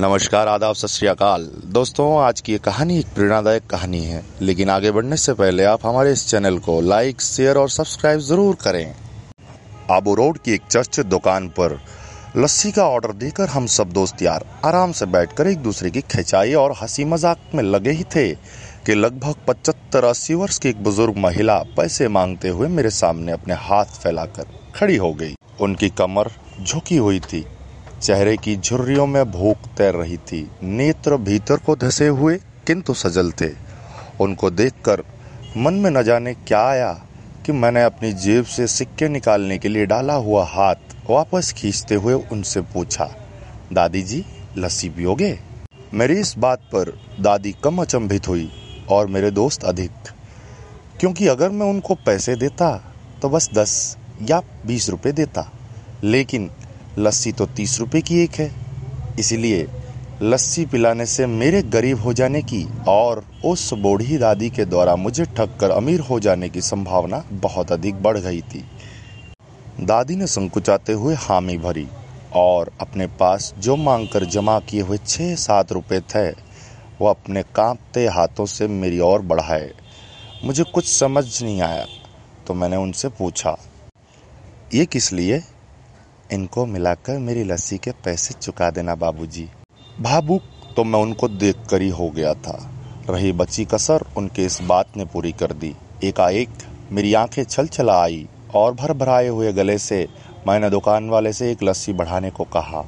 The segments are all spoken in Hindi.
नमस्कार, आदाब, सत श्रीकाल दोस्तों, आज की ये कहानी एक प्रेरणादायक कहानी है। लेकिन आगे बढ़ने से पहले आप हमारे इस चैनल को लाइक, शेयर और सब्सक्राइब ज़रूर करें। आबू रोड की एक चर्चित दुकान पर लस्सी का ऑर्डर देकर हम सब दोस्त यार आराम से बैठकर एक दूसरे की खिंचाई और हँसी मज़ाक में लगे ही थे कि लगभग पचहत्तर, अस्सी वर्ष की एक बुज़ुर्ग महिला पैसे मांगते हुए मेरे सामने अपने हाथ फैलाकर खड़ी हो गई। उनकी कमर झुकी हुई थी। चेहरे की झुर्रियों में भूख तैर रही थी। नेत्र भीतर को धसे हुए, किंतु सजल थे। उनको देखकर मन में न जाने क्या आया कि मैंने अपनी जेब से सिक्के निकालने के लिए डाला हुआ हाथ वापस खींचते हुए उनसे पूछा, दादी जी, लस्सी पियोगे? मेरी इस बात पर दादी कम अचंभित हुई और मेरे दोस्त अधिक, क्योंकि अगर मैं उनको पैसे देता तो बस दस या बीस रुपए देता। लेकिन लस्सी तो तीस रुपए की एक है। इसलिए लस्सी पिलाने से मेरे गरीब हो जाने की और उस बूढ़ी दादी के द्वारा मुझे ठग कर अमीर हो जाने की संभावना बहुत अधिक बढ़ गई थी। दादी ने संकुचाते हुए हामी भरी और अपने पास जो मांग कर जमा किए हुए छः सात रुपए थे, वो अपने कांपते हाथों से मेरी ओर बढ़ाए। मुझे कुछ समझ नहीं आया तो मैंने उनसे पूछा, ये किस लिए? इनको मिलाकर मेरी लस्सी के पैसे चुका देना बाबूजी। भावुक तो मैं उनको देख कर ही हो गया था। रही बची कसर उनके इस बात ने पूरी कर दी। एकाएक मेरी आँखें छल छला आई और भर भराए हुए गले से मैंने दुकान वाले से एक लस्सी बढ़ाने को कहा।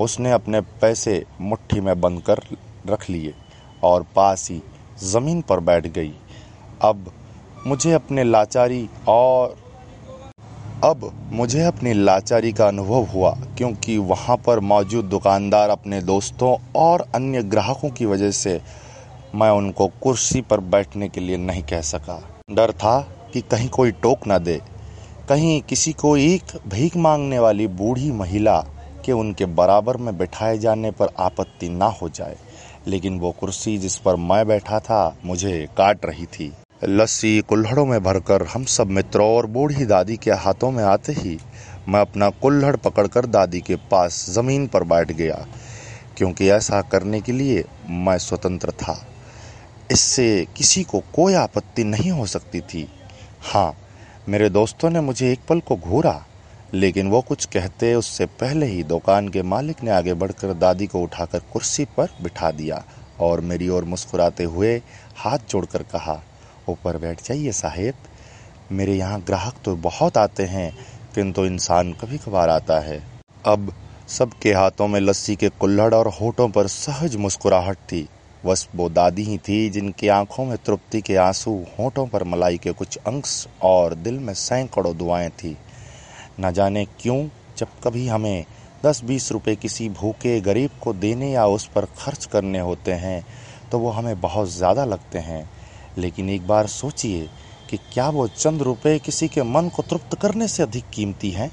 उसने अपने पैसे मुट्ठी में बंद कर रख लिए और पास ही ज़मीन पर बैठ गई। अब मुझे अपने लाचारी और अब मुझे अपनी लाचारी का अनुभव हुआ, क्योंकि वहाँ पर मौजूद दुकानदार अपने दोस्तों और अन्य ग्राहकों की वजह से मैं उनको कुर्सी पर बैठने के लिए नहीं कह सका। डर था कि कहीं कोई टोक ना दे, कहीं किसी को एक भीख मांगने वाली बूढ़ी महिला के उनके बराबर में बैठाए जाने पर आपत्ति ना हो जाए, लेकिन वो कुर्सी जिस पर मैं बैठा था, मुझे काट रही थी। लस्सी कुल्हड़ों में भरकर हम सब मित्रों और बूढ़ी दादी के हाथों में आते ही मैं अपना कुल्हड़ पकड़कर दादी के पास ज़मीन पर बैठ गया, क्योंकि ऐसा करने के लिए मैं स्वतंत्र था। इससे किसी को कोई आपत्ति नहीं हो सकती थी। हाँ मेरे दोस्तों ने मुझे एक पल को घूरा, लेकिन वो कुछ कहते उससे पहले ही दुकान के मालिक ने आगे बढ़कर दादी को उठाकर कुर्सी पर बिठा दिया और मेरी ओर मुस्कुराते हुए हाथ जोड़कर कहा ऊपर बैठ जाइए साहेब। मेरे यहाँ ग्राहक तो बहुत आते हैं किंतु इंसान कभी कभार आता है। अब सबके हाथों में लस्सी के कुल्हड़ और होठों पर सहज मुस्कुराहट थी। बस वो दादी ही थी जिनकी आँखों में तृप्ति के आँसू, होठों पर मलाई के कुछ अंश और दिल में सैकड़ों दुआएँ थी। न जाने क्यों, जब कभी हमें दस बीस रुपए किसी भूखे गरीब को देने या उस पर खर्च करने होते हैं तो वो हमें बहुत ज़्यादा लगते हैं। लेकिन एक बार सोचिए कि क्या वो चंद रुपए किसी के मन को तृप्त करने से अधिक कीमती हैं?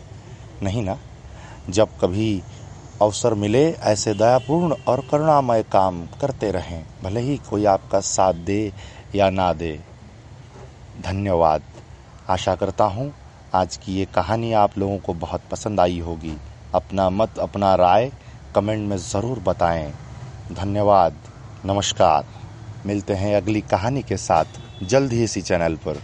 नहीं ना? जब कभी अवसर मिले, ऐसे दयापूर्ण और करुणामय काम करते रहें। भले ही कोई आपका साथ दे या ना दे। धन्यवाद। आशा करता हूँ आज की ये कहानी आप लोगों को बहुत पसंद आई होगी। अपना मत, अपना राय कमेंट में ज़रूर बताएँ। धन्यवाद। नमस्कार। मिलते हैं अगली कहानी के साथ जल्द ही इसी चैनल पर।